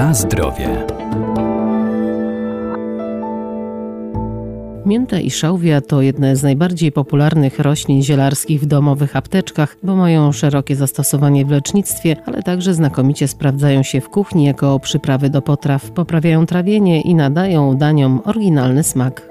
Na zdrowie. Mięta i szałwia to jedne z najbardziej popularnych roślin zielarskich w domowych apteczkach, bo mają szerokie zastosowanie w lecznictwie, ale także znakomicie sprawdzają się w kuchni jako przyprawy do potraw, poprawiają trawienie i nadają daniom oryginalny smak.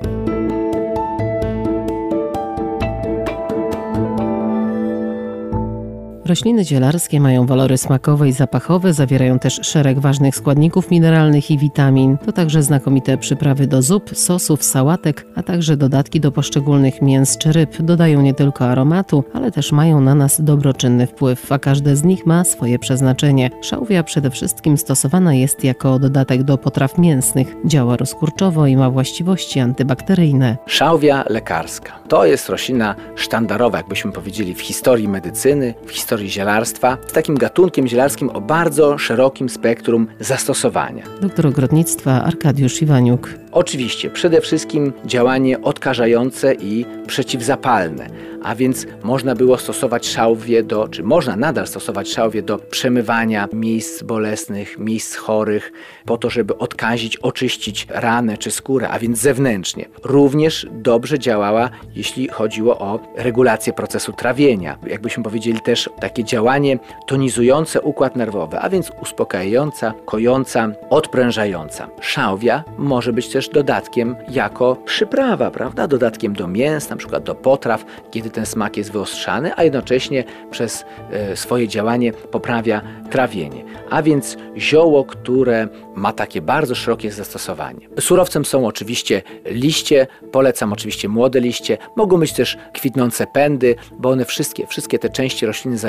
Rośliny zielarskie mają walory smakowe i zapachowe, zawierają też szereg ważnych składników mineralnych i witamin. To także znakomite przyprawy do zup, sosów, sałatek, a także dodatki do poszczególnych mięs czy ryb. Dodają nie tylko aromatu, ale też mają na nas dobroczynny wpływ, a każde z nich ma swoje przeznaczenie. Szałwia przede wszystkim stosowana jest jako dodatek do potraw mięsnych. Działa rozkurczowo i ma właściwości antybakteryjne. Szałwia lekarska. To jest roślina sztandarowa, jakbyśmy powiedzieli, w historii medycyny, w historii historii zielarstwa z takim gatunkiem zielarskim o bardzo szerokim spektrum zastosowania. Doktor ogrodnictwa Arkadiusz Iwaniuk. Oczywiście, przede wszystkim działanie odkażające i przeciwzapalne, a więc można było stosować szałwie do, czy można nadal stosować szałwie do przemywania miejsc bolesnych, miejsc chorych, po to, żeby odkazić, oczyścić ranę czy skórę, a więc zewnętrznie. Również dobrze działała, jeśli chodziło o regulację procesu trawienia. Jakbyśmy powiedzieli też takie działanie tonizujące układ nerwowy, a więc uspokajająca, kojąca, odprężająca. Szałwia może być też dodatkiem jako przyprawa, prawda? Dodatkiem do mięs, na przykład do potraw, kiedy ten smak jest wyostrzany, a jednocześnie przez e, swoje działanie poprawia trawienie. A więc zioło, które ma takie bardzo szerokie zastosowanie. Surowcem są oczywiście liście, polecam oczywiście młode liście, mogą być też kwitnące pędy, bo one wszystkie, wszystkie te części rośliny zawierają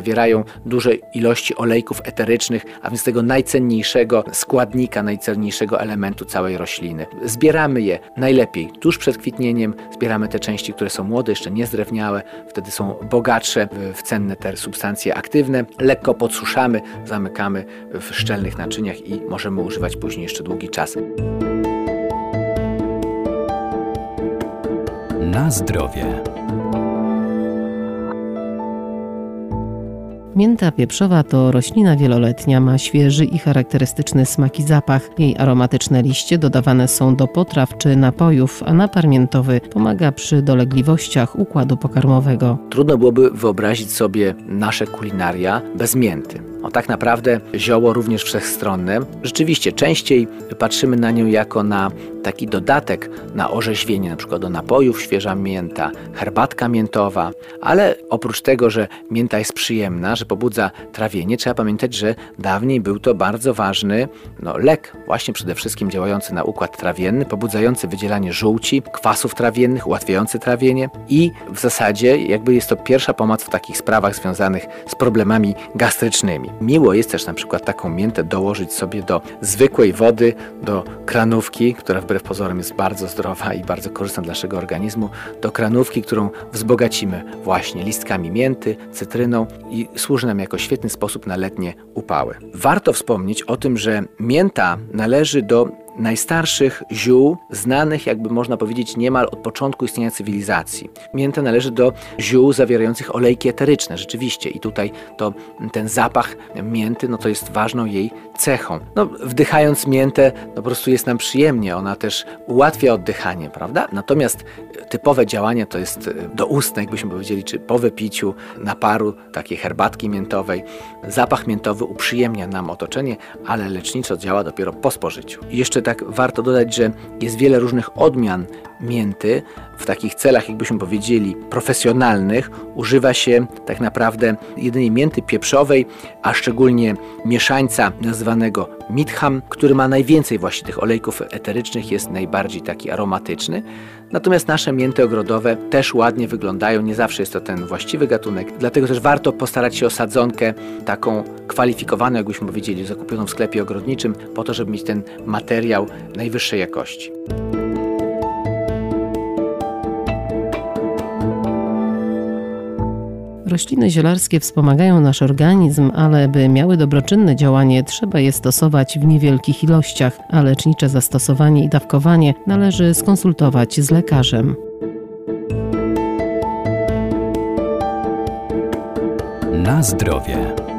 duże ilości olejków eterycznych, a więc tego najcenniejszego składnika, najcenniejszego elementu całej rośliny. Zbieramy je najlepiej tuż przed kwitnieniem, zbieramy te części, które są młode, jeszcze niezdrewniałe, wtedy są bogatsze w cenne te substancje aktywne, lekko podsuszamy, zamykamy w szczelnych naczyniach i możemy używać później jeszcze długi czas. Na zdrowie. Mięta pieprzowa to roślina wieloletnia, ma świeży i charakterystyczny smak i zapach. Jej aromatyczne liście dodawane są do potraw czy napojów, a napar miętowy pomaga przy dolegliwościach układu pokarmowego. Trudno byłoby wyobrazić sobie nasze kulinaria bez mięty. O tak naprawdę zioło również wszechstronne. Rzeczywiście częściej patrzymy na nią jako na taki dodatek na orzeźwienie, na przykład do napojów, świeża mięta, herbatka miętowa, ale oprócz tego, że mięta jest przyjemna, że pobudza trawienie, trzeba pamiętać, że dawniej był to bardzo ważny no, lek, właśnie przede wszystkim działający na układ trawienny, pobudzający wydzielanie żółci, kwasów trawiennych, ułatwiający trawienie i w zasadzie jakby jest to pierwsza pomoc w takich sprawach związanych z problemami gastrycznymi. Miło jest też na przykład taką miętę dołożyć sobie do zwykłej wody, do kranówki, która wbrew pozorom jest bardzo zdrowa i bardzo korzystna dla naszego organizmu, do kranówki, którą wzbogacimy właśnie listkami mięty, cytryną i służy nam jako świetny sposób na letnie upały. Warto wspomnieć o tym, że mięta należy do najstarszych ziół znanych, jakby można powiedzieć, niemal od początku istnienia cywilizacji. Mięta należy do ziół zawierających olejki eteryczne, rzeczywiście. I tutaj to ten zapach mięty, no to jest ważną jej cechą. No, wdychając miętę, no po prostu jest nam przyjemnie, ona też ułatwia oddychanie, prawda? Natomiast typowe działanie to jest e, doustne, jakbyśmy powiedzieli, czy po wypiciu naparu takiej herbatki miętowej. Zapach miętowy uprzyjemnia nam otoczenie, ale leczniczo działa dopiero po spożyciu. I jeszcze tak warto dodać, że jest wiele różnych odmian mięty. W takich celach, jakbyśmy powiedzieli, profesjonalnych używa się tak naprawdę jedynie mięty pieprzowej, a szczególnie mieszańca nazywanego mitham, który ma najwięcej właśnie tych olejków eterycznych, jest najbardziej taki aromatyczny. Natomiast nasze mięty ogrodowe też ładnie wyglądają, nie zawsze jest to ten właściwy gatunek, dlatego też warto postarać się o sadzonkę taką kwalifikowaną, jakbyśmy powiedzieli, zakupioną w sklepie ogrodniczym, po to, żeby mieć ten materiał najwyższej jakości. Rośliny zielarskie wspomagają nasz organizm, ale by miały dobroczynne działanie, trzeba je stosować w niewielkich ilościach, a lecznicze zastosowanie i dawkowanie należy skonsultować z lekarzem. Na zdrowie.